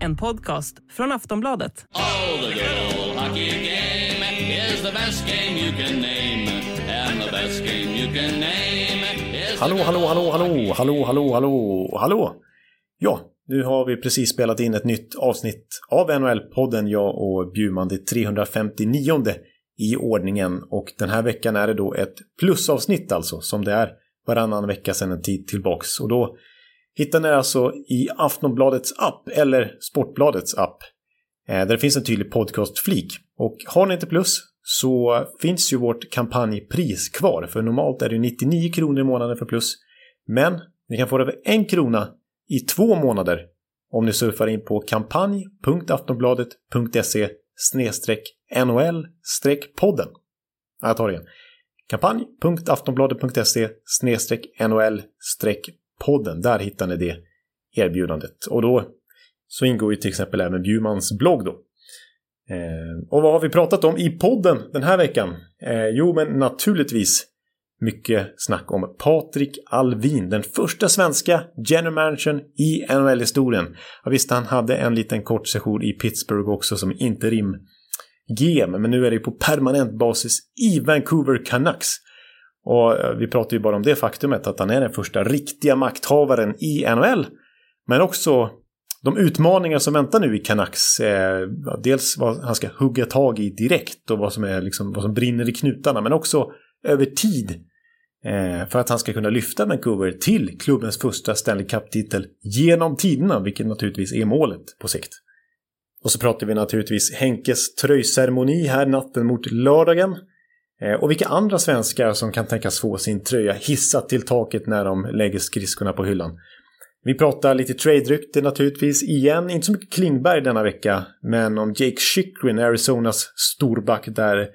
En podcast från Aftonbladet. Oh, the good old hockey game is the best game you can name. And the best game you can name is Hallå, hallå, hallå, hallå, hallå, hallå, hallå, hallå. Ja, nu har vi precis spelat in ett nytt avsnitt av NHL-podden, jag och Bjurman, det 359 i ordningen. Och den här veckan är det då ett plusavsnitt alltså, som det är varannan vecka sedan en tid tillbaks. Och då hittar ni alltså i Aftonbladets app, eller Sportbladets app, eh, där det finns en tydlig podcastflik. Och har ni inte plus så finns ju vårt kampanjpris kvar, för normalt är det 99 kronor i månaden för plus. Men ni kan få det för en krona i två månader om ni surfar in på kampanj.aftonbladet.se NHL podden. Jag tar det igen kampanj.aftonbladet.se nol podden. Där hittar ni det erbjudandet. Och då så ingår ju till exempel även Bjurmans blogg då. Eh, och vad har vi pratat om i podden den här veckan? Eh, jo, men naturligtvis mycket snack om Patrik Alvin, den första svenska general managern i NHL-historien. Ja, visst, han hade en liten kort session i Pittsburgh också som interim GM, men nu är det på permanent basis i Vancouver Canucks. Och eh, vi pratar ju bara om det faktumet att han är den första riktiga makthavaren i NHL. Men också de utmaningar som väntar nu i Canucks. Eh, dels vad han ska hugga tag i direkt och vad som, är liksom, vad som brinner i knutarna. Men också över tid. Eh, för att han ska kunna lyfta Vancouver till klubbens första Stanley Cup-titel genom tiderna. Vilket naturligtvis är målet på sikt. Och så pratar vi naturligtvis Henkes tröjceremoni här natten mot lördagen. Eh, och vilka andra svenskar som kan tänkas få sin tröja hissat till taket när de lägger skridskorna på hyllan. Vi pratar lite trade-rykte naturligtvis igen. Inte så mycket Klingberg denna vecka. Men om Jake Chikrin, Arizonas storback där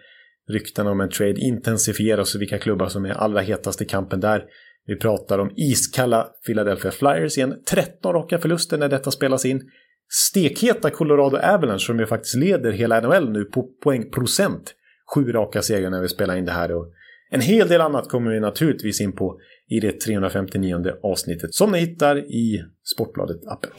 ryktena om en trade intensifieras och vilka klubbar som är allra hetast i kampen där. Vi pratar om iskalla Philadelphia Flyers igen. 13 raka förluster när detta spelas in. Stekheta Colorado Avalanche som ju faktiskt leder hela NHL nu på poängprocent. Sju raka segrar när vi spelar in det här. Och en hel del annat kommer vi naturligtvis in på i det 359 avsnittet som ni hittar i Sportbladet-appen.